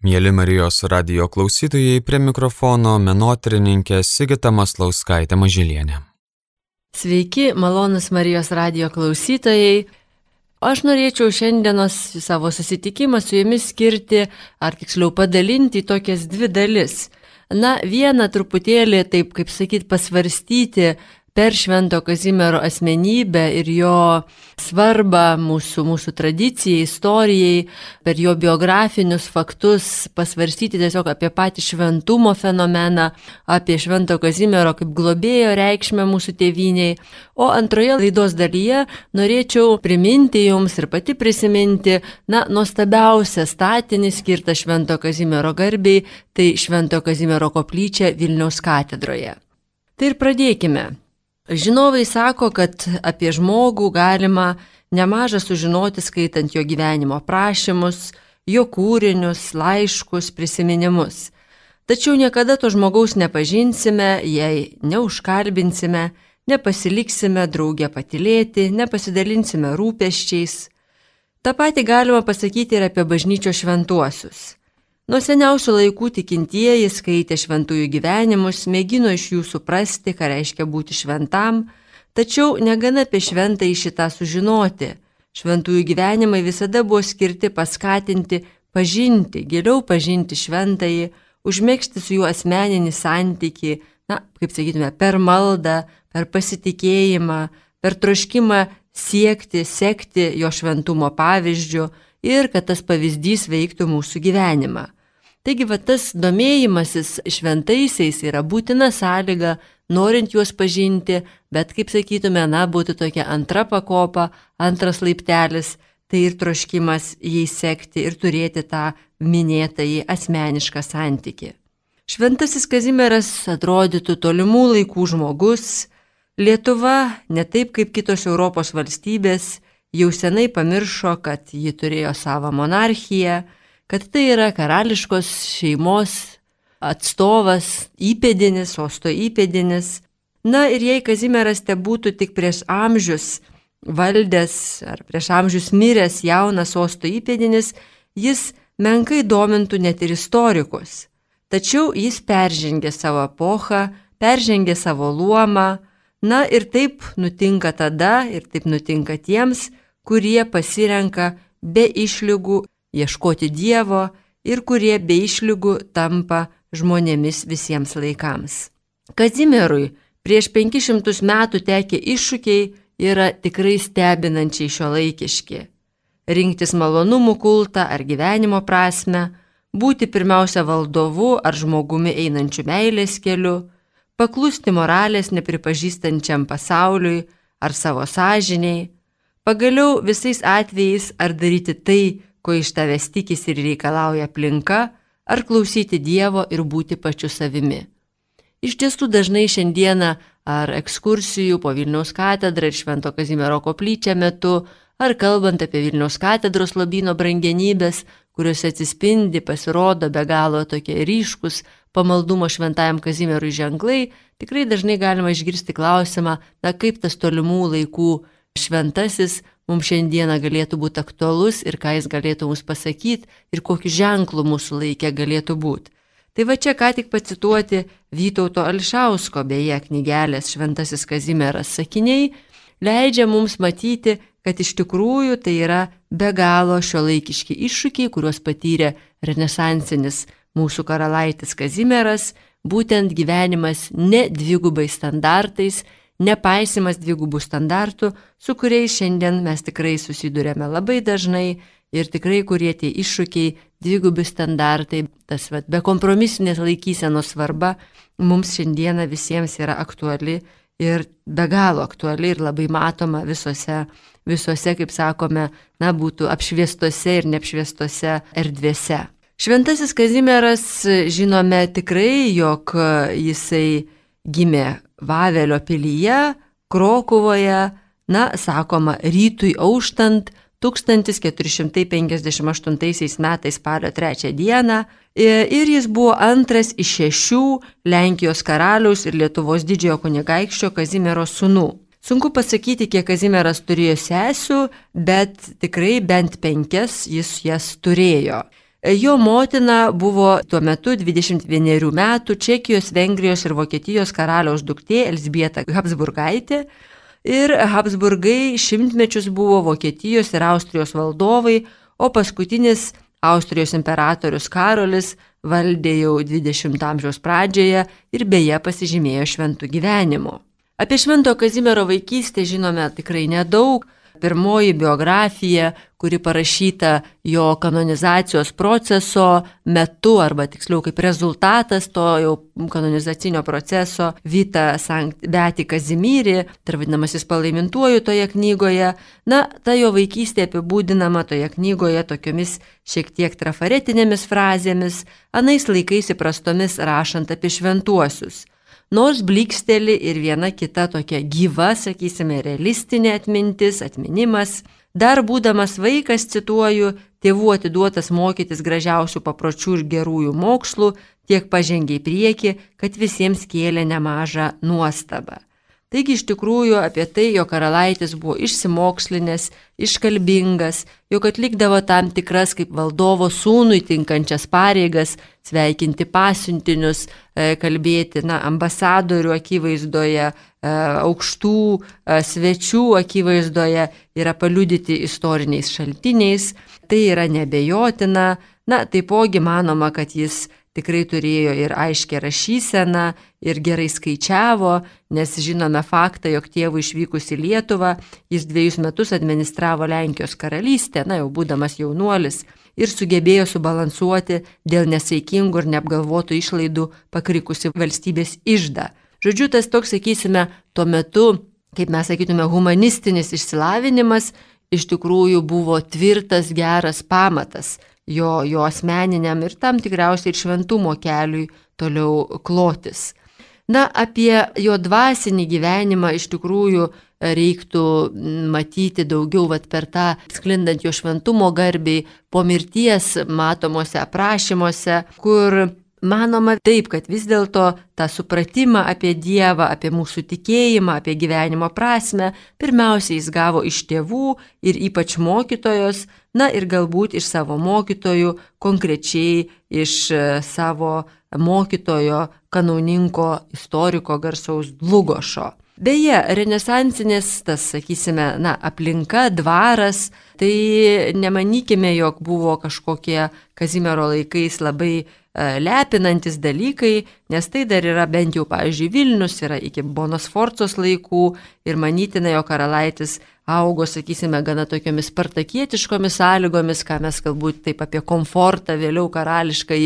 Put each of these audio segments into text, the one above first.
Mėly Marijos radio klausytojai, prie mikrofono menotyrininkė Sigita Maslauskaitė Mažylienė. Sveiki, malonus Marijos radio klausytojai. Aš norėčiau šiandienos savo susitikimą su jumis skirti, ar tiksliau padalinti į tokias dvi dalis. Na, vieną truputėlį, taip kaip sakyt, pasvarstyti per Švento Kazimiero asmenybę ir jo svarbą mūsų, mūsų tradicijai, istorijai, per jo biografinius faktus, pasvarstyti tiesiog apie patį šventumo fenomeną, apie Švento Kazimiero kaip globėjo reikšmę mūsų tėviniai. O antroje laidos dalyje norėčiau priminti jums ir pati prisiminti, na, nuostabiausią statinį skirtą Švento Kazimiero garbiai, tai Švento Kazimiero koplyčia Vilniaus katedroje. Tai ir pradėkime. Žinovai sako, kad apie žmogų galima nemažą sužinoti skaitant jo gyvenimo prašymus, jo kūrinius, laiškus, prisiminimus. Tačiau niekada to žmogaus nepažinsime, jei neužkalbinsime, nepasiliksime draugę patilėti, nepasidalinsime rūpeščiais. Ta pati galima pasakyti ir apie bažnyčio šventuosius. Nuo seniausių laikų tikintieji skaitė šventųjų gyvenimus, mėgino iš jų suprasti, ką reiškia būti šventam, tačiau negana apie šventą į šitą sužinoti. Šventųjų gyvenimai visada buvo skirti paskatinti, pažinti, geriau pažinti šventąjį, užmėgsti su juo asmeninį santyki, na, kaip sakytume, per maldą, per pasitikėjimą, per troškimą siekti, sekti jo šventumo pavyzdžių ir kad tas pavyzdys veiktų mūsų gyvenimą. Taigi, va tas domėjimasis šventaisiais yra būtina sąlyga, norint juos pažinti, bet, kaip sakytume, na, būtų tokia antra pakopa, antras laiptelis, tai ir troškimas jais sekti ir turėti tą minėtąjį asmenišką santyki. Šventasis Kazimieras atrodytų tolimų laikų žmogus, Lietuva, ne taip kaip kitos Europos valstybės, jau senai pamiršo, kad ji turėjo savo monarchiją, kad tai yra karališkos šeimos atstovas, įpėdinis, osto įpėdinis. Na ir jei Kazimieras te būtų tik prieš amžius valdęs ar prieš amžius miręs jaunas osto įpėdinis, jis menkai domintų net ir istorikus. Tačiau jis peržengė savo epochą, peržengė savo luomą, na ir taip nutinka tada ir taip nutinka tiems, kurie pasirenka be išlygų ieškoti Dievo ir kurie be išlygų tampa žmonėmis visiems laikams. Kazimierui prieš 500 metų tekę iššūkiai yra tikrai stebinančiai šio laikiški. Rinktis malonumų kultą ar gyvenimo prasme, būti pirmiausia valdovu ar žmogumi einančiu meilės keliu, paklusti moralės nepripažįstančiam pasauliui ar savo sąžiniai, pagaliau visais atvejais ar daryti tai, ko iš tavęs tikisi ir reikalauja aplinka, ar klausyti Dievo ir būti pačiu savimi. Iš tiesų dažnai šiandieną ar ekskursijų po Vilniaus katedrą ir Švento Kazimiero koplyčią metu, ar kalbant apie Vilniaus katedros lobino brangenybės, kuriuose atsispindi, pasirodo be galo tokie ryškus pamaldumo šventajam Kazimierui ženklai, tikrai dažnai galima išgirsti klausimą, na kaip tas tolimų laikų šventasis mums šiandieną galėtų būti aktualus ir ką jis galėtų mums pasakyti ir kokiu ženklu mūsų laikė galėtų būti. Tai va čia ką tik pacituoti Vytauto Alšausko beje knygelės Šventasis Kazimieras sakiniai leidžia mums matyti, kad iš tikrųjų tai yra be galo šio laikiški iššūkiai, kuriuos patyrė renesansinis mūsų karalaitis Kazimieras, būtent gyvenimas ne dvigubai standartais, nepaisimas dvigubų standartų, su kuriais šiandien mes tikrai susidurėme labai dažnai ir tikrai kurie tie iššūkiai, dvigubi standartai, tas vat, bekompromisinės laikysenos svarba mums šiandieną visiems yra aktuali ir be galo aktuali ir labai matoma visose, visose kaip sakome, na, būtų apšviestose ir neapšviestose erdvėse. Šventasis Kazimieras žinome tikrai, jog jisai gimė Vavelio pilyje, Krokuvoje, na, sakoma, rytui auštant 1458 metais spalio 3 dieną ir jis buvo antras iš šešių Lenkijos karaliaus ir Lietuvos didžiojo kunigaikščio Kazimiero sūnų. Sunku pasakyti, kiek Kazimieras turėjo sesių, bet tikrai bent penkias jis jas turėjo. Jo motina buvo tuo metu 21 metų Čekijos, Vengrijos ir Vokietijos karaliaus duktė Elsbieta Habsburgaitė. Ir Habsburgai šimtmečius buvo Vokietijos ir Austrijos valdovai, o paskutinis Austrijos imperatorius Karolis valdė jau 20 amžiaus pradžioje ir beje pasižymėjo šventų gyvenimu. Apie Švento Kazimiero vaikystę žinome tikrai nedaug, pirmoji biografija, kuri parašyta jo kanonizacijos proceso metu, arba tiksliau kaip rezultatas to jau kanonizacinio proceso, Vita Sankt Beti Kazimyri, tai vadinamasis palaimintuoju toje knygoje. Na, ta jo vaikystė apibūdinama toje knygoje tokiomis šiek tiek trafaretinėmis frazėmis, anais laikais įprastomis rašant apie šventuosius nors bliksteli ir viena kita tokia gyva, sakysime, realistinė atmintis, atminimas. Dar būdamas vaikas, cituoju, tėvų atiduotas mokytis gražiausių papročių ir gerųjų mokslų, tiek pažengė į priekį, kad visiems kėlė nemažą nuostabą. Taigi iš tikrųjų apie tai, jo karalaitis buvo išsimokslinęs, iškalbingas, jog atlikdavo tam tikras kaip valdovo sūnui tinkančias pareigas, sveikinti pasiuntinius, e, kalbėti na, ambasadorių akivaizdoje, e, aukštų e, svečių akivaizdoje, yra paliudyti istoriniais šaltiniais, tai yra nebejotina. Na, taipogi manoma, kad jis tikrai turėjo ir aiškę rašyseną, ir gerai skaičiavo, nes žinome faktą, jog tėvų išvykus į Lietuvą, jis dviejus metus administravo Lenkijos karalystę, na jau būdamas jaunuolis, ir sugebėjo subalansuoti dėl nesaikingų ir neapgalvotų išlaidų pakrikusi valstybės išdą. Žodžiu, tas toks, sakysime, tuo metu, kaip mes sakytume, humanistinis išsilavinimas iš tikrųjų buvo tvirtas, geras pamatas jo, jo asmeniniam ir tam tikriausiai ir šventumo keliui toliau klotis. Na, apie jo dvasinį gyvenimą iš tikrųjų reiktų matyti daugiau vat, per tą sklindant jo šventumo garbiai po mirties matomuose aprašymuose, kur Manoma taip, kad vis dėlto tą supratimą apie Dievą, apie mūsų tikėjimą, apie gyvenimo prasme, pirmiausia jis gavo iš tėvų ir ypač mokytojos, na ir galbūt iš savo mokytojų, konkrečiai iš e, savo mokytojo, kanauninko, istoriko garsaus Dlugošo. Beje, renesansinės, tas, sakysime, na, aplinka, dvaras, tai nemanykime, jog buvo kažkokie Kazimiero laikais labai E, lepinantis dalykai, nes tai dar yra bent jau, pavyzdžiui, Vilnius yra iki Bonos Forcos laikų ir manytina, jo karalaitis augo, sakysime, gana tokiamis spartakietiškomis sąlygomis, ką mes galbūt taip apie komfortą, vėliau karališkai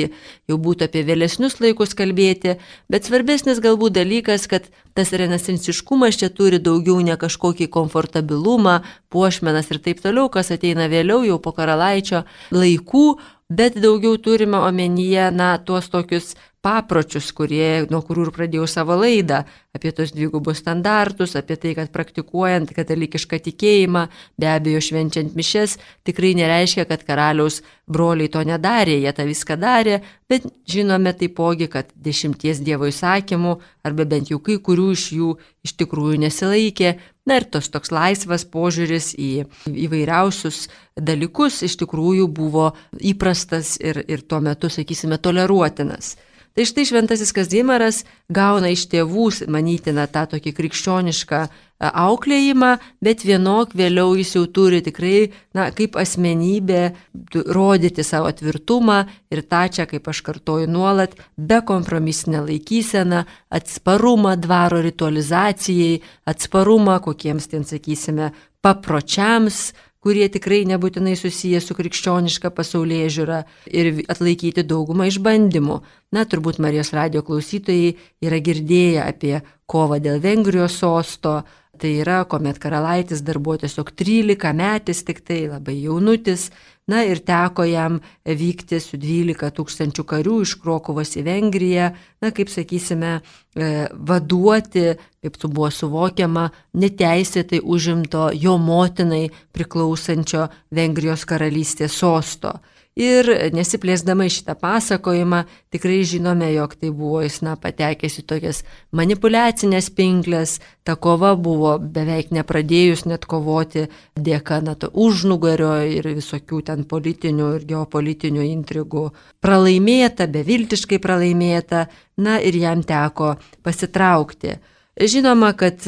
jau būtų apie vėlesnius laikus kalbėti, bet svarbesnis galbūt dalykas, kad tas renesansiškumas čia turi daugiau ne kažkokį komfortabilumą, puošmenas ir taip toliau, kas ateina vėliau jau po karalaičio laikų, bet daugiau turime omenyje, na, tuos tokius papročius, kurie, nuo kurių ir pradėjau savo laidą, apie tos dvigubus standartus, apie tai, kad praktikuojant katalikišką tikėjimą, be abejo švenčiant mišes, tikrai nereiškia, kad karaliaus broliai to nedarė, jie tą viską darė, bet žinome taipogi, kad dešimties Dievo įsakymų, arba bent jau kai kurių iš jų iš tikrųjų nesilaikė, Na ir tos toks laisvas požiūris į įvairiausius dalykus iš tikrųjų buvo įprastas ir, ir tuo metu, sakysime, toleruotinas. Tai štai šventasis Kazimieras gauna iš tėvų, manytina, tą tokį krikščionišką e, auklėjimą, bet vienok vėliau jis jau turi tikrai, na, kaip asmenybė rodyti savo tvirtumą ir tą čia, kaip aš kartoju nuolat, be kompromisinę laikyseną, atsparumą dvaro ritualizacijai, atsparumą kokiems ten, sakysime, papročiams, kurie tikrai nebūtinai susiję su krikščioniška pasaulyje žiūra ir atlaikyti daugumą išbandymų. Na, turbūt Marijos radio klausytojai yra girdėję apie kovą dėl Vengrijos sosto, Tai yra, kuomet karalaitis dar buvo tiesiog 13 metais, tik tai labai jaunutis, na ir teko jam vykti su 12 tūkstančių karių iš Krokovos į Vengriją, na kaip sakysime, e, vaduoti, kaip tu buvo suvokiama, neteisėtai užimto jo motinai priklausančio Vengrijos karalystės sosto. Ir nesiplėsdama šitą pasakojimą, tikrai žinome, jog tai buvo jis, na, patekęs į tokias manipulacinės pinklės, ta kova buvo beveik nepradėjus net kovoti dėka, na, to užnugario ir visokių ten politinių ir geopolitinių intrigų. Pralaimėta, beviltiškai pralaimėta, na ir jam teko pasitraukti. Žinoma, kad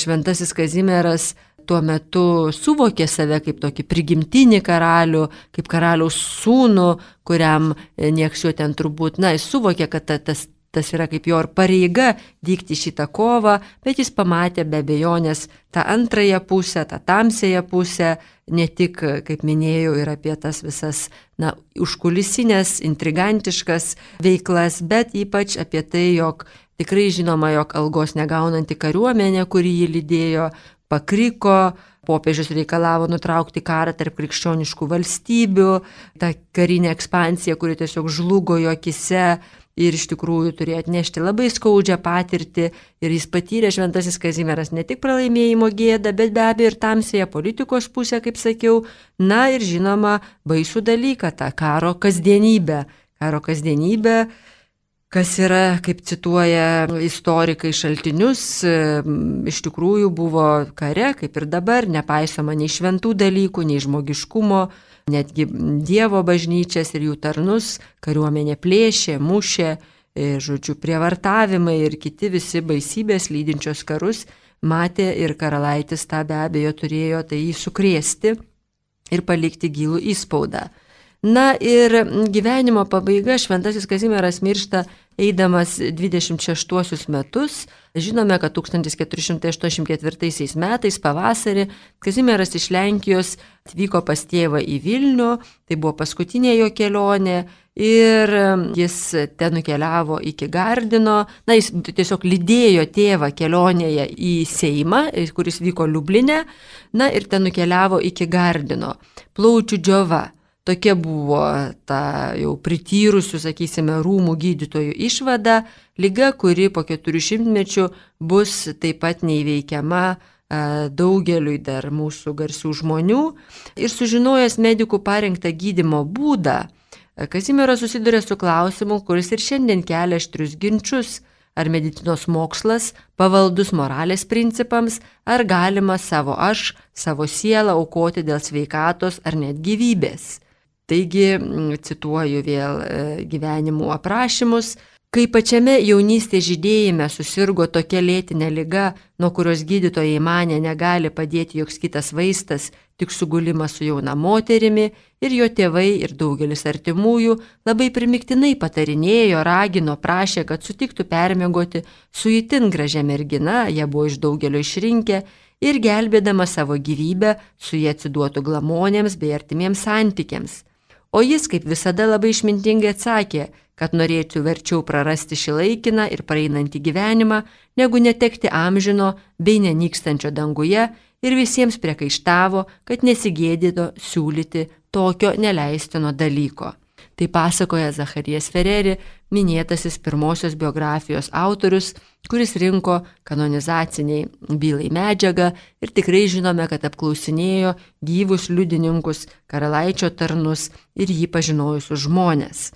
šventasis Kazimieras tuo metu suvokė save kaip tokį prigimtinį karalių, kaip karaliaus sūnų, kuriam e, nieks jo ten turbūt, na, jis suvokė, kad ta, tas, tas yra kaip jo ir pareiga vykti šitą kovą, bet jis pamatė be abejonės tą antrąją pusę, tą tamsėją pusę, ne tik, kaip minėjau, ir apie tas visas, na, užkulisinės, intrigantiškas veiklas, bet ypač apie tai, jog tikrai žinoma, jog algos negaunanti kariuomenė, kuri jį lydėjo, pakriko, popiežius reikalavo nutraukti karą tarp krikščioniškų valstybių, ta karinė ekspansija, kuri tiesiog žlugo jo akise ir iš tikrųjų turėjo atnešti labai skaudžią patirtį ir jis patyrė šventasis Kazimieras ne tik pralaimėjimo gėdą, bet be abejo ir tamsėje politikos pusę, kaip sakiau, na ir žinoma baisų dalyką, tą karo kasdienybę. Karo kasdienybę kas yra, kaip cituoja istorikai šaltinius, iš tikrųjų buvo kare, kaip ir dabar, nepaisoma nei šventų dalykų, nei žmogiškumo, netgi Dievo bažnyčias ir jų tarnus kariuomenė plėšė, mušė, e, žodžiu, prievartavimai ir kiti visi baisybės lydinčios karus matė ir karalaitis tą be abejo turėjo tai jį sukrėsti ir palikti gilų įspaudą. Na ir gyvenimo pabaiga Šventasis Kazimieras miršta eidamas 26 metus. Žinome, kad 1484 metais pavasarį Kazimieras iš Lenkijos atvyko pas tėvą į Vilnių, tai buvo paskutinė jo kelionė ir jis ten nukeliavo iki Gardino, na jis tiesiog lydėjo tėvą kelionėje į Seimą, kuris vyko Liublinė, na ir ten nukeliavo iki Gardino. Plaučių džiova Tokia buvo ta jau prityrusių, sakysime, rūmų gydytojų išvada, lyga, kuri po 400 mečių bus taip pat neįveikiama e, daugeliui dar mūsų garsių žmonių. Ir sužinojęs medikų parengtą gydimo būdą, e, Kazimieras susiduria su klausimu, kuris ir šiandien kelia aštrius ginčius ar medicinos mokslas pavaldus moralės principams, ar galima savo aš, savo sielą aukoti dėl sveikatos ar net gyvybės. Taigi, cituoju vėl e, gyvenimų aprašymus, kai pačiame jaunystės žydėjime susirgo tokia lėtinė lyga, nuo kurios gydytojai mane negali padėti joks kitas vaistas, tik sugulimas su jauna moterimi ir jo tėvai ir daugelis artimųjų labai primiktinai patarinėjo, ragino, prašė, kad sutiktų permėgoti su įtin gražia mergina, ją buvo iš daugelio išrinkę ir gelbėdama savo gyvybę su jie atsiduotų glamonėms bei artimiems santykiams. O jis, kaip visada, labai išmintingai atsakė, kad norėčiau verčiau prarasti šį laikiną ir praeinantį gyvenimą, negu netekti amžino bei nenykstančio danguje ir visiems priekaištavo, kad nesigėdino siūlyti tokio neleistino dalyko. Tai pasakoja Zacharijas Ferreri, minėtasis pirmosios biografijos autorius, kuris rinko kanonizaciniai bylai medžiagą ir tikrai žinome, kad apklausinėjo gyvus liudininkus, karalaičio tarnus ir jį pažinojusius žmonės.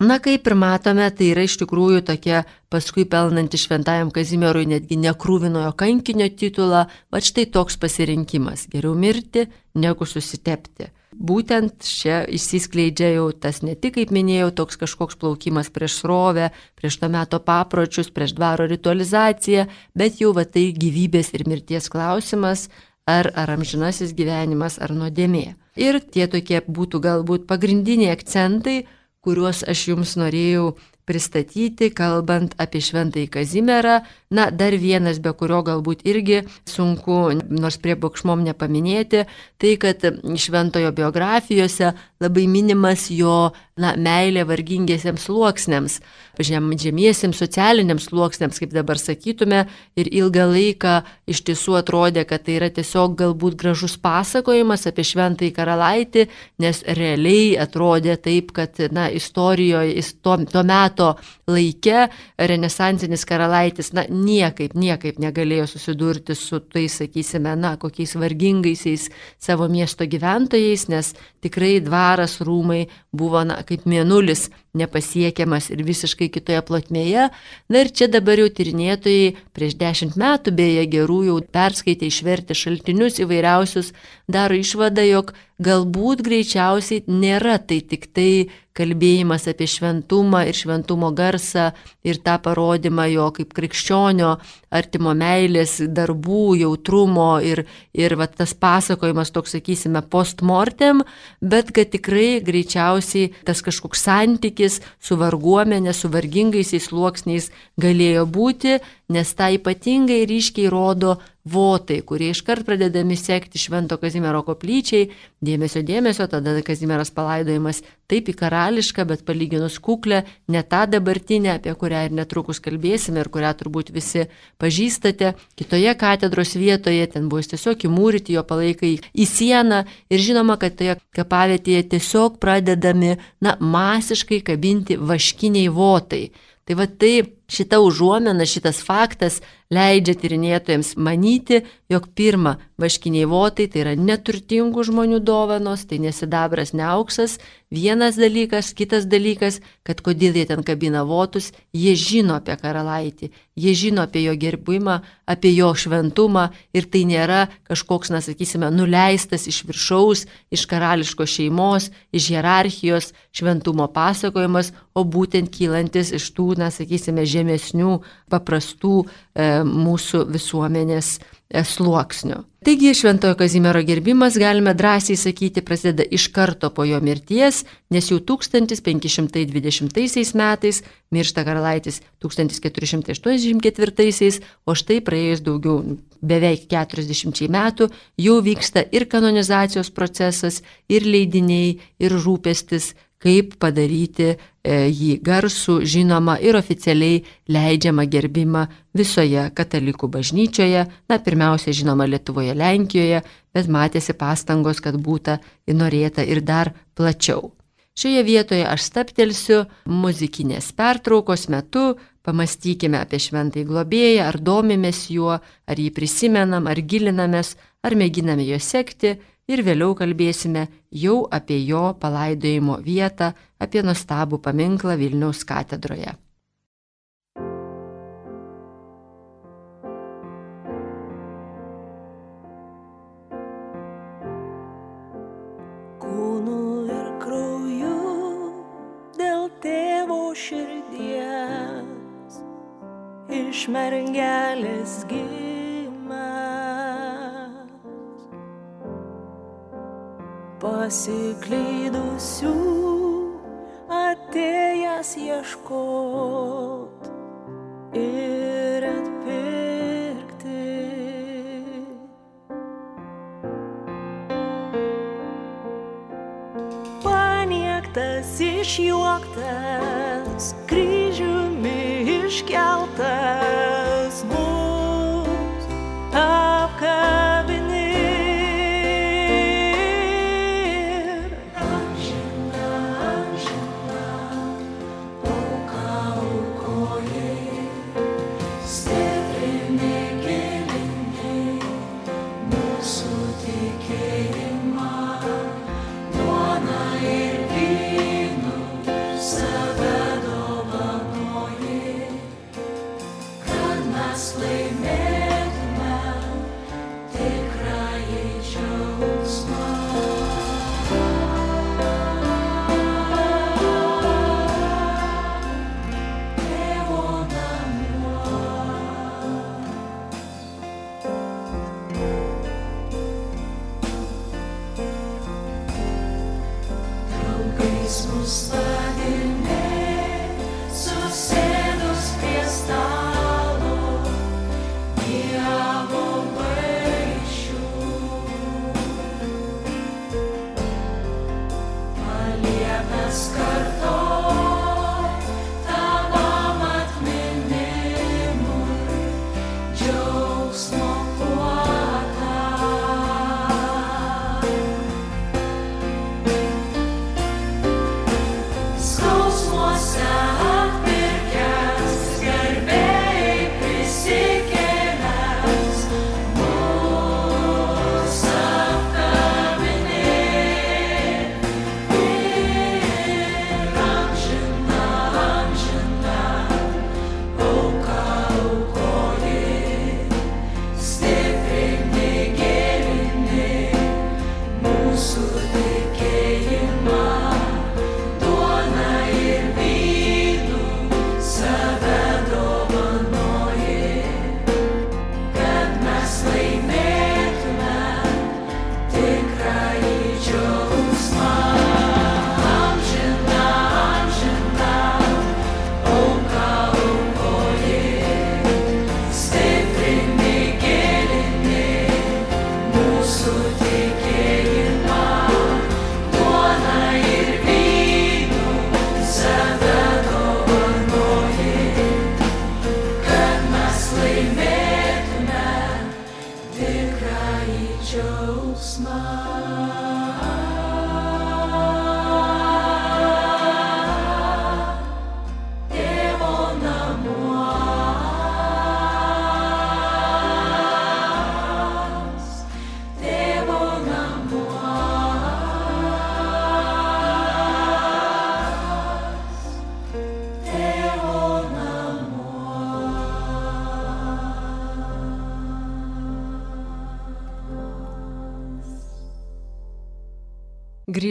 Na kaip ir matome, tai yra iš tikrųjų tokia paskui pelnanti šventajam Kazimierui netgi nekrūvinojo kankinio titulą, va štai toks pasirinkimas - geriau mirti negu susitepti būtent čia išsiskleidžia jau tas ne tik, kaip minėjau, toks kažkoks plaukimas prieš srovę, prieš to meto papročius, prieš dvaro ritualizaciją, bet jau va tai gyvybės ir mirties klausimas, ar, ar amžinasis gyvenimas, ar nuodėmė. Ir tie tokie būtų galbūt pagrindiniai akcentai, kuriuos aš jums norėjau pristatyti, kalbant apie Šventąjį Kazimierą. Na, dar vienas, be kurio galbūt irgi sunku, nors prie bokšmom nepaminėti, tai kad Šventojo biografijose labai minimas jo na, meilė vargingiesiems sluoksniams, žem, žemiesiems socialiniams sluoksniams, kaip dabar sakytume, ir ilgą laiką iš tiesų atrodė, kad tai yra tiesiog galbūt gražus pasakojimas apie Šventąjį karalaitį, nes realiai atrodė taip, kad na, istorijoje, to, to meto laike renesansinis karalaitis, na, niekaip, niekaip negalėjo susidurti su tais, sakysime, na, kokiais vargingaisiais savo miesto gyventojais, nes tikrai dvaras rūmai buvo na, kaip mėnulis nepasiekiamas ir visiškai kitoje plotmėje. Na ir čia dabar jau tyrinėtojai prieš dešimt metų beje gerų jau perskaitė išvertę šaltinius įvairiausius, daro išvadą, jog galbūt greičiausiai nėra tai tik tai kalbėjimas apie šventumą ir šventumo garsą ir tą parodymą jo kaip krikščionio artimo meilės, darbų, jautrumo ir, ir va, tas pasakojimas toks, sakysime, postmortem, bet kad tikrai greičiausiai tas kažkoks santykis su varguomenė, su vargingaisiais sluoksniais galėjo būti, nes tą ypatingai ryškiai rodo votai, kurie iškart pradedami sekti Švento Kazimiero koplyčiai, dėmesio dėmesio, tada Kazimieras palaidojimas taip į karališką, bet palyginus kuklę, ne tą dabartinę, apie kurią ir netrukus kalbėsime ir kurią turbūt visi pažįstate. Kitoje katedros vietoje ten buvo tiesiog įmūryti jo palaikai į sieną ir žinoma, kad toje kapavietėje tiesiog pradedami, na, masiškai kabinti vaškiniai votai. Tai va tai šita užuomena, šitas faktas leidžia tyrinėtojams manyti, jog pirma, vaškiniai votai tai yra neturtingų žmonių dovanos, tai nesidabras, ne auksas. Vienas dalykas, kitas dalykas, kad kodėl jie ten kabina votus, jie žino apie karalaitį, jie žino apie jo gerbimą, apie jo šventumą ir tai nėra kažkoks, na sakysime, nuleistas iš viršaus, iš karališkos šeimos, iš hierarchijos šventumo pasakojimas, o būtent kylantis iš tų, na sakysime, žemesnių, paprastų e, mūsų visuomenės e, sluoksnių. Taigi Šventojo Kazimiero gerbimas, galime drąsiai sakyti, prasideda iš karto po jo mirties, nes jau 1520 metais miršta karalaitis 1484, o štai praėjus daugiau beveik 40 metų jau vyksta ir kanonizacijos procesas, ir leidiniai, ir rūpestis kaip padaryti e, jį garsų, žinomą ir oficialiai leidžiamą gerbimą visoje katalikų bažnyčioje, na pirmiausia žinoma Lietuvoje, Lenkijoje, bet matėsi pastangos, kad būtų įnorėta ir dar plačiau. Šioje vietoje aš staptelsiu muzikinės pertraukos metu, pamastykime apie šventąjį globėją, ar domimės juo, ar jį prisimenam, ar gilinamės, ar mėginame jo sekti ir vėliau kalbėsime jau apie jo palaidojimo vietą, apie nuostabų paminklą Vilniaus katedroje. Širdies iš mergelės gimė. Pasiklydusių atėjęs ieškot ir atpirkti. Paniektas išjuoktas, kryžiumi iškeltas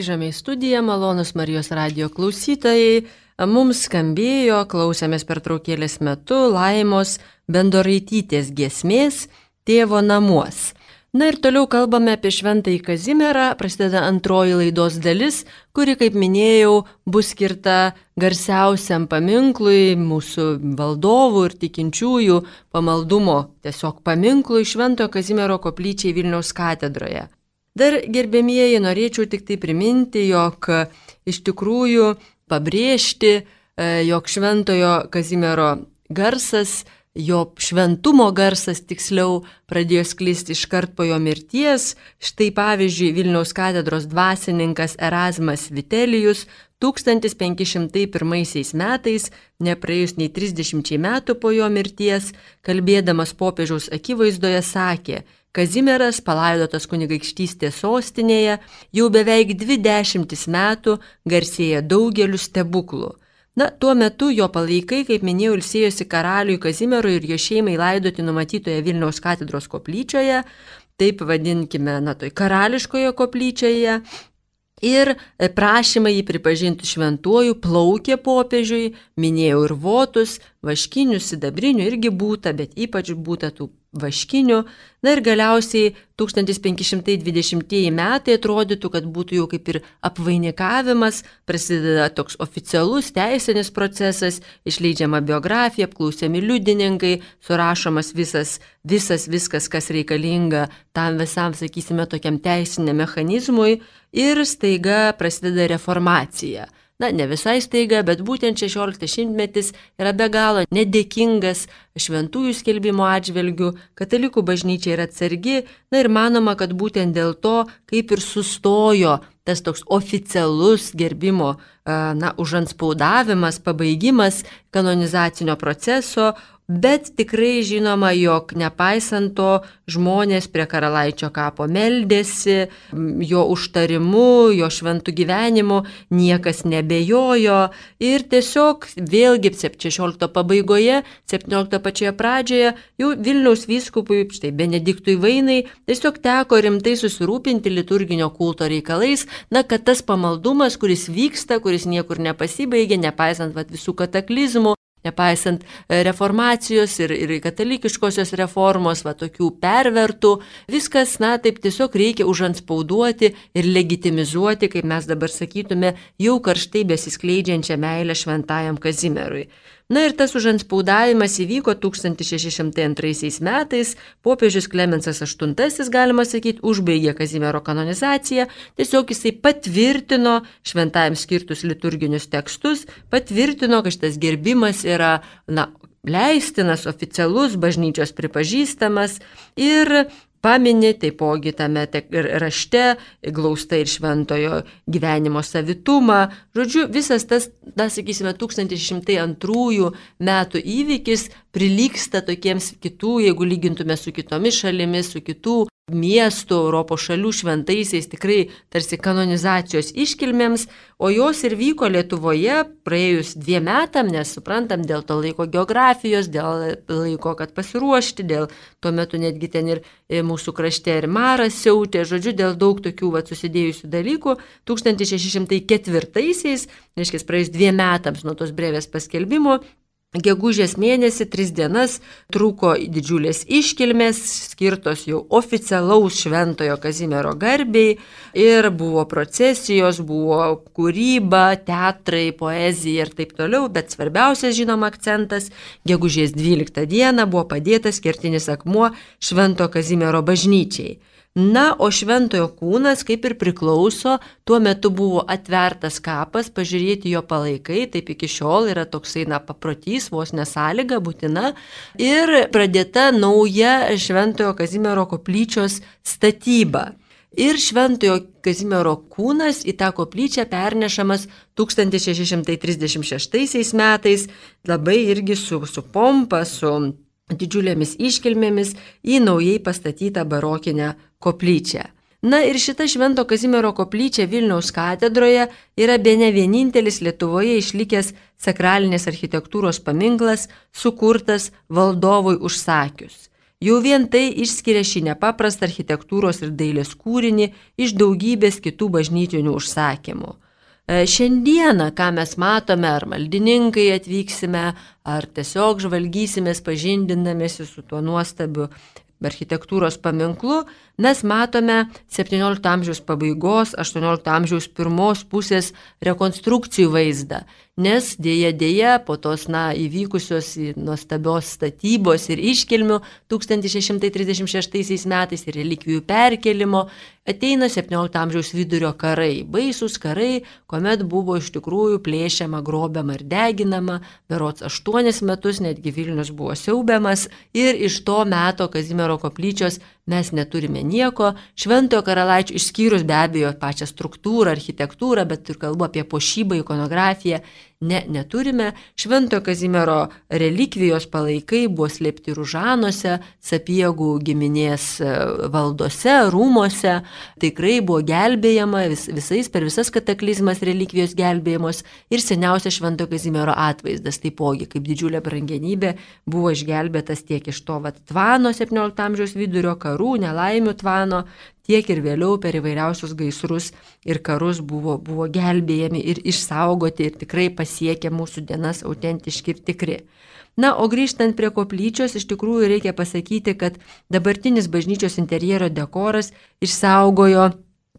Grįžame į studiją, malonus Marijos radio klausytojai. Mums skambėjo, klausėmės per traukėlės metu laimos bendoraitytės giesmės tėvo namuos. Na ir toliau kalbame apie šventąjį Kazimierą, prasideda antroji laidos dalis, kuri, kaip minėjau, bus skirta garsiausiam paminklui mūsų valdovų ir tikinčiųjų pamaldumo, tiesiog paminklui Šventojo Kazimiero koplyčiai Vilniaus katedroje. Dar gerbėmieji, norėčiau tik tai priminti, jog iš tikrųjų pabrėžti, e, jog Šventojo Kazimiero garsas jo šventumo garsas tiksliau pradėjo sklisti iškart po jo mirties. Štai pavyzdžiui, Vilniaus katedros dvasininkas Erasmas Vitelijus 1501 metais, nepraėjus nei 30 metų po jo mirties, kalbėdamas popiežiaus akivaizdoje sakė, Kazimieras, palaidotas kunigaikštystės sostinėje, jau beveik dvi dešimtis metų garsėja daugeliu stebuklų. Na, tuo metu jo palaikai, kaip minėjau, ilsėjosi karaliui Kazimierui ir jo šeimai laidoti numatytoje Vilniaus katedros koplyčioje, taip vadinkime, na, toj karališkoje koplyčioje. Ir prašymą jį pripažinti šventuoju plaukė popiežiui, minėjau ir votus, vaškinių, sidabrinių irgi būta, bet ypač būta tų vaškinių. Na ir galiausiai 1520 metai atrodytų, kad būtų jau kaip ir apvainikavimas, prasideda toks oficialus teisinis procesas, išleidžiama biografija, apklausiami liudininkai, surašomas visas, visas viskas, kas reikalinga tam visam, sakysime, tokiam teisiniam mechanizmui ir staiga prasideda reformacija. Na, ne visai staiga, bet būtent 16 šimtmetis yra be galo nedėkingas šventųjų skelbimo atžvelgių, katalikų bažnyčia yra atsargi, na ir manoma, kad būtent dėl to kaip ir sustojo tas toks oficialus gerbimo, na, užanspaudavimas, pabaigimas kanonizacinio proceso, Bet tikrai žinoma, jog nepaisant to žmonės prie karalaičio kapo meldėsi, jo užtarimu, jo šventų gyvenimu niekas nebejojo. Ir tiesiog vėlgi 16 pabaigoje, 17 pačioje pradžioje jau Vilniaus vyskupui, štai Benediktui Vainai, tiesiog teko rimtai susirūpinti liturginio kulto reikalais, na, kad tas pamaldumas, kuris vyksta, kuris niekur nepasibaigė, nepaisant vat, visų kataklizmų, nepaisant e, reformacijos ir, ir katalikiškosios reformos, va tokių pervertų, viskas, na, taip tiesiog reikia užanspauduoti ir legitimizuoti, kaip mes dabar sakytume, jau karštai besiskleidžiančią meilę šventajam Kazimierui. Na ir tas užanspaudavimas įvyko 1602 metais, popiežius Klemensas VIII, galima sakyti, užbaigė Kazimiero kanonizaciją, tiesiog jisai patvirtino šventajam skirtus liturginius tekstus, patvirtino, kad šitas gerbimas yra, na, leistinas, oficialus, bažnyčios pripažįstamas. Ir paminė taipogi tame rašte glausta ir šventojo gyvenimo savitumą. Žodžiu, visas tas, na, sakysime, 1102 metų įvykis prilyksta tokiems kitų, jeigu lygintume su kitomis šalimis, su kitų miestų, Europos šalių šventaisiais tikrai tarsi kanonizacijos iškilmėms, o jos ir vyko Lietuvoje praėjus dviem metam, nes suprantam, dėl to laiko geografijos, dėl laiko, kad pasiruošti, dėl tuo metu netgi ten ir e, mūsų krašte ir maras siautė, žodžiu, dėl daug tokių va, susidėjusių dalykų. 1604-aisiais, reiškia, praėjus dviem metams nuo tos brevės paskelbimo, Gegužės mėnesį tris dienas truko didžiulės iškilmės, skirtos jau oficialaus šventojo Kazimiero garbiai ir buvo procesijos, buvo kūryba, teatrai, poezija ir taip toliau, bet svarbiausias žinoma akcentas - gegužės 12 dieną buvo padėtas kertinis akmuo švento Kazimiero bažnyčiai. Na, o šventojo kūnas, kaip ir priklauso, tuo metu buvo atvertas kapas, pažiūrėti jo palaikai, taip iki šiol yra toksai, na, paprotys, vos nesąlyga, būtina. Ir pradėta nauja šventojo Kazimiero koplyčios statyba. Ir šventojo Kazimiero kūnas į tą koplyčią pernešamas 1636 metais, labai irgi su, su pompa, su didžiulėmis iškilmėmis į naujai pastatytą barokinę koplyčią. Na ir šita Švento Kazimiero koplyčia Vilniaus katedroje yra be ne vienintelis Lietuvoje išlikęs sakralinės architektūros paminklas, sukurtas valdovui užsakius. Jau vien tai išskiria šį nepaprastą architektūros ir dailės kūrinį iš daugybės kitų bažnytinių užsakymų. E, Šiandieną, ką mes matome, ar maldininkai atvyksime, ar tiesiog žvalgysimės pažindinamėsi su tuo nuostabiu architektūros paminklu, mes matome 17 amžiaus pabaigos, 18 amžiaus pirmos pusės rekonstrukcijų vaizdą. Nes dėja dėja po tos, na, įvykusios nuostabios statybos ir iškilmių 1636 metais ir relikvijų perkelimo ateina 17 amžiaus vidurio karai. Baisus karai, kuomet buvo iš tikrųjų plėšiama, grobiama ir deginama, berots 8 metus netgi Vilnius buvo siaubiamas ir iš to meto Kazimiero koplyčios mes neturime nieko. Šventojo karalaičio išskyrus be abejo pačią struktūrą, architektūrą, bet ir kalbu apie pošybą, ikonografiją. Ne, neturime. Šventojo Kazimiero relikvijos palaikai buvo slėpti Ružanuose, Sapiegų giminės e, valdose, rūmose. Tikrai buvo gelbėjama vis, visais per visas kataklizmas relikvijos gelbėjimos ir seniausias Šventojo Kazimiero atvaizdas taipogi kaip didžiulė brangenybė buvo išgelbėtas tiek iš to vat, tvano 17 amžiaus vidurio karų, nelaimių tvano, tiek ir vėliau per įvairiausius gaisrus ir karus buvo, buvo gelbėjami ir išsaugoti ir tikrai pasiekė mūsų dienas autentiški ir tikri. Na, o grįžtant prie koplyčios, iš tikrųjų reikia pasakyti, kad dabartinis bažnyčios interjero dekoras išsaugojo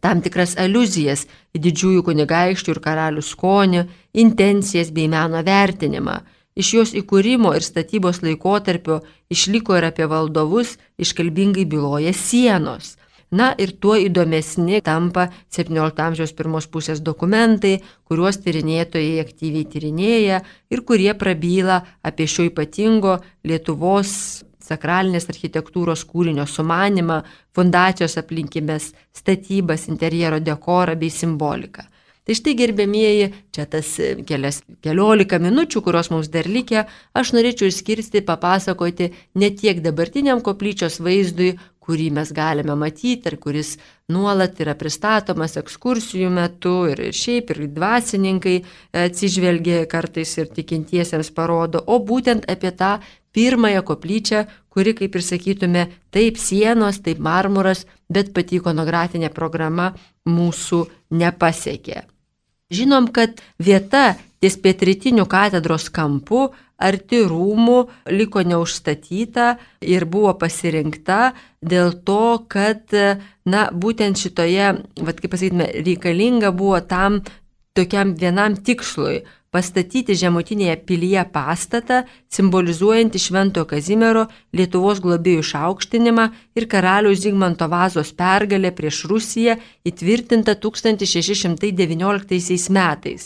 tam tikras aluzijas į didžiųjų kunigaikščių ir karalių skonį, intencijas bei meno vertinimą. Iš jos įkūrimo ir statybos laikotarpio išliko ir apie valdovus iškalbingai byloja sienos. Na ir tuo įdomesni tampa 17 amžiaus pirmos pusės dokumentai, kuriuos tyrinėtojai aktyviai tyrinėja ir kurie prabyla apie šio ypatingo Lietuvos sakralinės architektūros kūrinio sumanimą, fundacijos aplinkybės, statybas, interjero dekorą bei simboliką. Tai štai gerbėmieji, čia tas kelias, keliolika minučių, kurios mums dar likę, aš norėčiau išskirsti, papasakoti ne tiek dabartiniam koplyčios vaizdui, kurį mes galime matyti ir kuris nuolat yra pristatomas ekskursijų metu ir šiaip ir dvasininkai atsižvelgia kartais ir tikintiesiems parodo, o būtent apie tą pirmąją koplyčią, kuri, kaip ir sakytume, taip sienos, taip marmuras, bet pati ikonografinė programa mūsų nepasiekė. Žinom, kad vieta ties pietrytinių katedros kampu arti rūmų liko neužstatyta ir buvo pasirinkta dėl to, kad, na, būtent šitoje, vad kaip pasakytume, reikalinga buvo tam tokiam vienam tikslui pastatyti žemutinėje pilyje pastatą, simbolizuojantį Šventojo Kazimiero Lietuvos globėjų išaukštinimą ir karaliaus Zygmanto vazos pergalę prieš Rusiją įtvirtintą 1619 metais.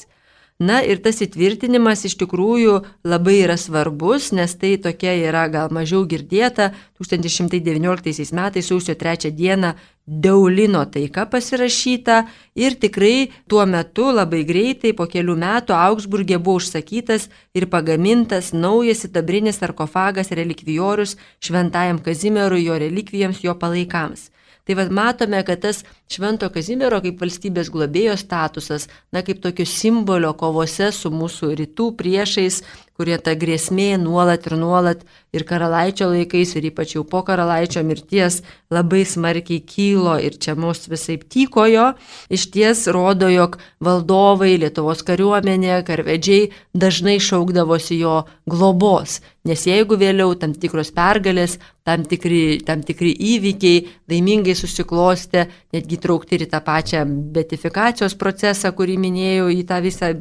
Na ir tas įtvirtinimas iš tikrųjų labai yra svarbus, nes tai tokia yra gal mažiau girdėta. 1119 metais sausio 3 dieną Deulino taika pasirašyta ir tikrai tuo metu labai greitai po kelių metų Augsburgė buvo užsakytas ir pagamintas naujas sidabrinis sarkofagas relikvijorius šventajam Kazimierui, jo relikvijams, jo palaikams. Tai vad matome, kad tas Švento Kazimiero kaip valstybės globėjo statusas, na kaip tokio simbolio kovose su mūsų rytų priešais, kurie ta grėsmė nuolat ir nuolat ir karalaičio laikais, ir ypač jau po karalaičio mirties labai smarkiai kylo ir čia mus visai tykojo, iš ties rodo, jog valdovai, Lietuvos kariuomenė, karvedžiai dažnai šaukdavosi jo globos. Nes jeigu vėliau tam tikros pergalės, tam tikri, tam tikri įvykiai laimingai susiklostė, netgi įtraukti ir tą pačią betifikacijos procesą, kurį minėjau, į tą visą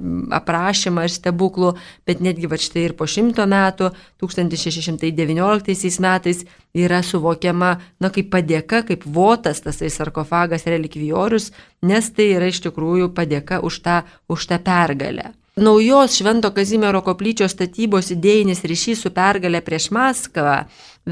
aprašymą ir stebuklų, bet netgi va štai ir po šimto metų, 1619 metais, yra suvokiama, na, kaip padėka, kaip votas tasai sarkofagas relikvijorius, nes tai yra iš tikrųjų padėka už tą, už tą pergalę. Naujos Švento Kazimiero koplyčios statybos idėjinis ryšys su pergalė prieš Maskvą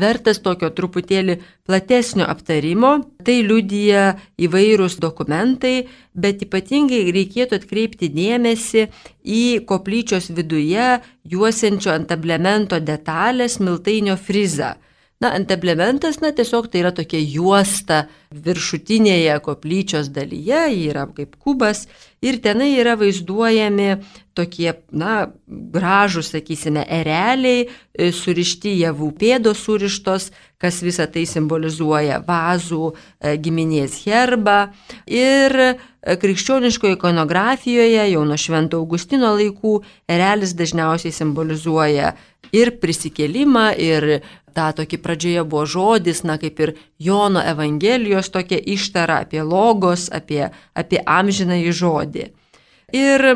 vertas tokio truputėlį platesnio aptarimo. Tai liudyja įvairūs dokumentai, bet ypatingai reikėtų atkreipti dėmesį į koplyčios viduje juosiančio ant ablemento detalės miltainio frizą. Na, antablementas, na, tiesiog tai yra tokia juosta viršutinėje koplyčios dalyje, ji yra kaip kubas Ir tenai yra vaizduojami tokie, na, gražus, sakysime, ereliai, e, surišti javų pėdos surištos, kas visą tai simbolizuoja vazų e, giminės herbą. Ir e, krikščioniškoje ikonografijoje jau nuo Švento Augustino laikų erelis dažniausiai simbolizuoja ir prisikėlimą, ir tą tokį pradžioje buvo žodis, na kaip ir Jono Evangelijos tokia ištara apie logos, apie, apie amžinąjį žodį. Ir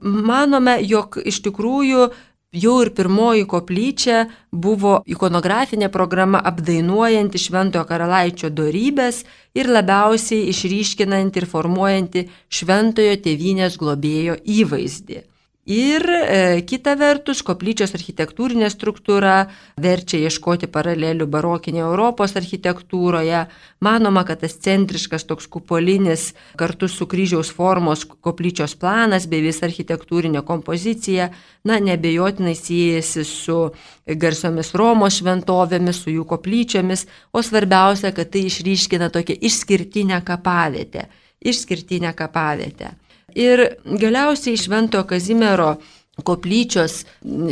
manome, jog iš tikrųjų jau ir pirmoji koplyčia buvo ikonografinė programa apdainuojanti Šventojo karalaičio darybės ir labiausiai išryškinanti ir formuojanti Šventojo tėvynės globėjo įvaizdį. Ir e, kita vertus, koplyčios architektūrinė struktūra verčia ieškoti paralelių barokinėje Europos architektūroje. Manoma, kad tas centriškas toks kupolinis kartu su kryžiaus formos koplyčios planas bei visa architektūrinė kompozicija, na, nebejotinai siejasi su garsiomis Romos šventovėmis, su jų koplyčiomis, o svarbiausia, kad tai išryškina tokią išskirtinę kapavietę. Išskirtinę kapavietę. Ir galiausiai Šventojo Kazimiero koplyčios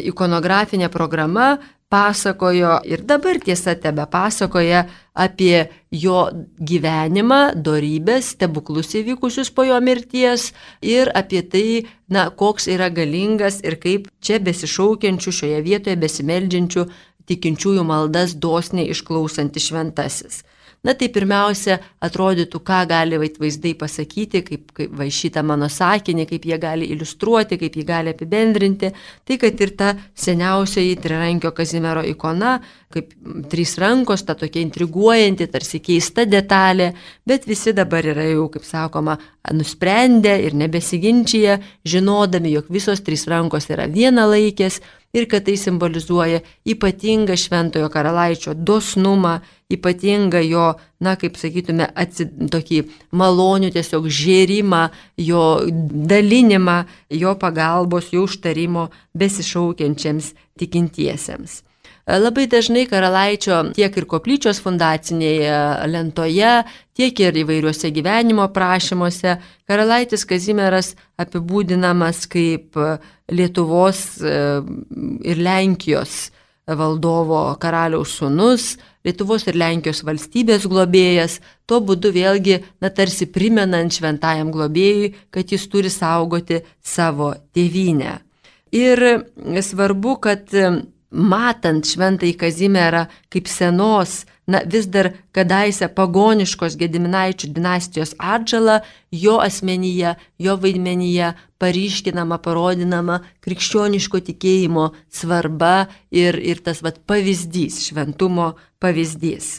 ikonografinė programa pasakojo ir dabar tiesa tebe pasakoja apie jo gyvenimą, darybės, stebuklus įvykusius po jo mirties ir apie tai, na, koks yra galingas ir kaip čia besišaukiančių šioje vietoje besimeldžiančių tikinčiųjų maldas dosniai išklausantis šventasis. Na tai pirmiausia, atrodytų, ką gali vaizdai pasakyti, kaip, kaip va šitą mano sakinį, kaip jie gali iliustruoti, kaip jį gali apibendrinti. Tai kad ir ta seniausioji trirankio Kazimiero ikona, kaip trys rankos, ta tokia intriguojanti, tarsi keista detalė, bet visi dabar yra jau, kaip sakoma, nusprendę ir nebesiginčyje, žinodami, jog visos trys rankos yra vienalaikės ir kad tai simbolizuoja ypatingą šventojo karalaičio dosnumą, ypatingą jo, na, kaip sakytume, atsid, tokį malonių tiesiog žėrimą, jo dalinimą, jo pagalbos, jo užtarimo besišaukiančiams tikintiesiems. Labai dažnai karalaičio tiek ir koplyčios fundacinėje lentoje, tiek ir įvairiuose gyvenimo prašymuose karalaitis Kazimieras apibūdinamas kaip Lietuvos e, ir Lenkijos valdovo karaliaus sunus, Lietuvos ir Lenkijos valstybės globėjas, tuo būdu vėlgi, na tarsi primenant šventajam globėjui, kad jis turi saugoti savo tėvynę. Ir svarbu, kad matant šventąjį Kazimierą kaip senos, na vis dar kadaise pagoniškos Gediminaičių dinastijos atžalą, jo asmenyje, jo vaidmenyje paryškinama, parodinama krikščioniško tikėjimo svarba ir, ir tas vat, pavyzdys, šventumo pavyzdys.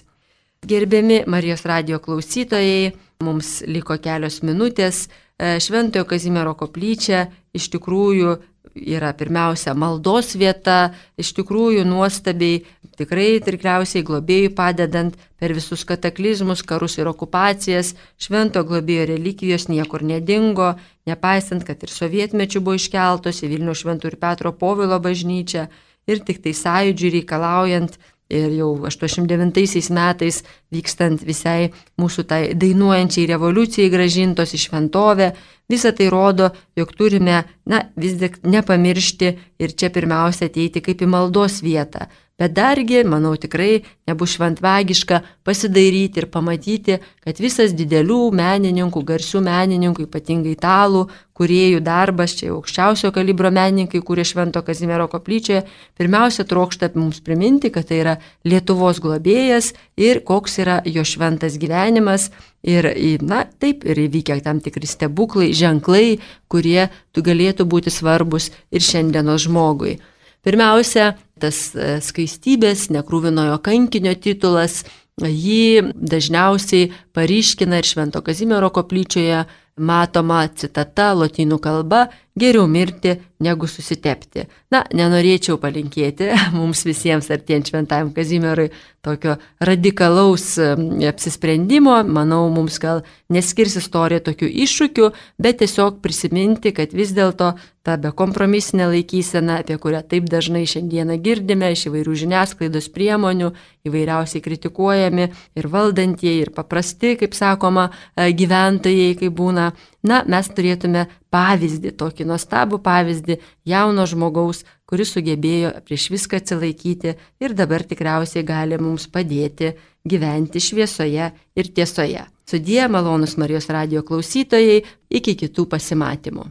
Gerbiami Marijos radio klausytojai, mums liko kelios minutės. Šventojo Kazimiero koplyčia iš tikrųjų yra pirmiausia maldos vieta, iš tikrųjų nuostabiai, tikrai tikriausiai globėjui padedant per visus kataklizmus, karus ir okupacijas, švento globėjo relikvijos niekur nedingo, nepaisant, kad ir sovietmečių buvo iškeltos į Vilnių Šventų ir Petro Povilo bažnyčią ir tik tai sąjūdžiui reikalaujant ir jau 89 metais vykstant visai mūsų tai dainuojančiai revoliucijai gražintos į šventovę, visa tai rodo, jog turime, na, vis tik nepamiršti ir čia pirmiausia ateiti kaip į maldos vietą, Bet dargi, manau, tikrai nebus šventvagiška pasidairyti ir pamatyti, kad visas didelių menininkų, garsių menininkų, ypatingai italų, kuriejų darbas, čia aukščiausio kalibro menininkai, kurie Švento Kazimiero koplyčioje, pirmiausia trokšta mums priminti, kad tai yra Lietuvos globėjas ir koks yra jo šventas gyvenimas. Ir, na, taip, ir įvykę tam tikri stebuklai, ženklai, kurie tu galėtų būti svarbus ir šiandienos žmogui. Pirmiausia, tas e, skaistybės, nekrūvinojo kankinio titulas, jį dažniausiai paryškina ir Švento Kazimiero koplyčioje matoma citata lotynų kalba geriau mirti negu susitepti. Na, nenorėčiau palinkėti mums visiems artėjant šventajam Kazimierui tokio radikalaus apsisprendimo. Manau, mums gal neskirs istorija tokių iššūkių, bet tiesiog prisiminti, kad vis dėlto ta bekompromisinė laikysena, apie kurią taip dažnai šiandieną girdime iš įvairių žiniasklaidos priemonių, įvairiausiai kritikuojami ir valdantieji, ir paprasti, kaip sakoma, gyventojai, kaip būna na, mes turėtume pavyzdį, tokį nuostabų pavyzdį jauno žmogaus, kuris sugebėjo prieš viską atsilaikyti ir dabar tikriausiai gali mums padėti gyventi šviesoje ir tiesoje. Sudie malonus Marijos radio klausytojai, iki kitų pasimatymų.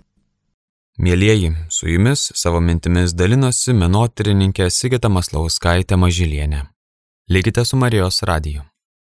Mėlyjeji, su jumis savo mintimis dalinosi menotyrininkė Sigita Maslauskaitė Mažylienė. Likite su Marijos radiju.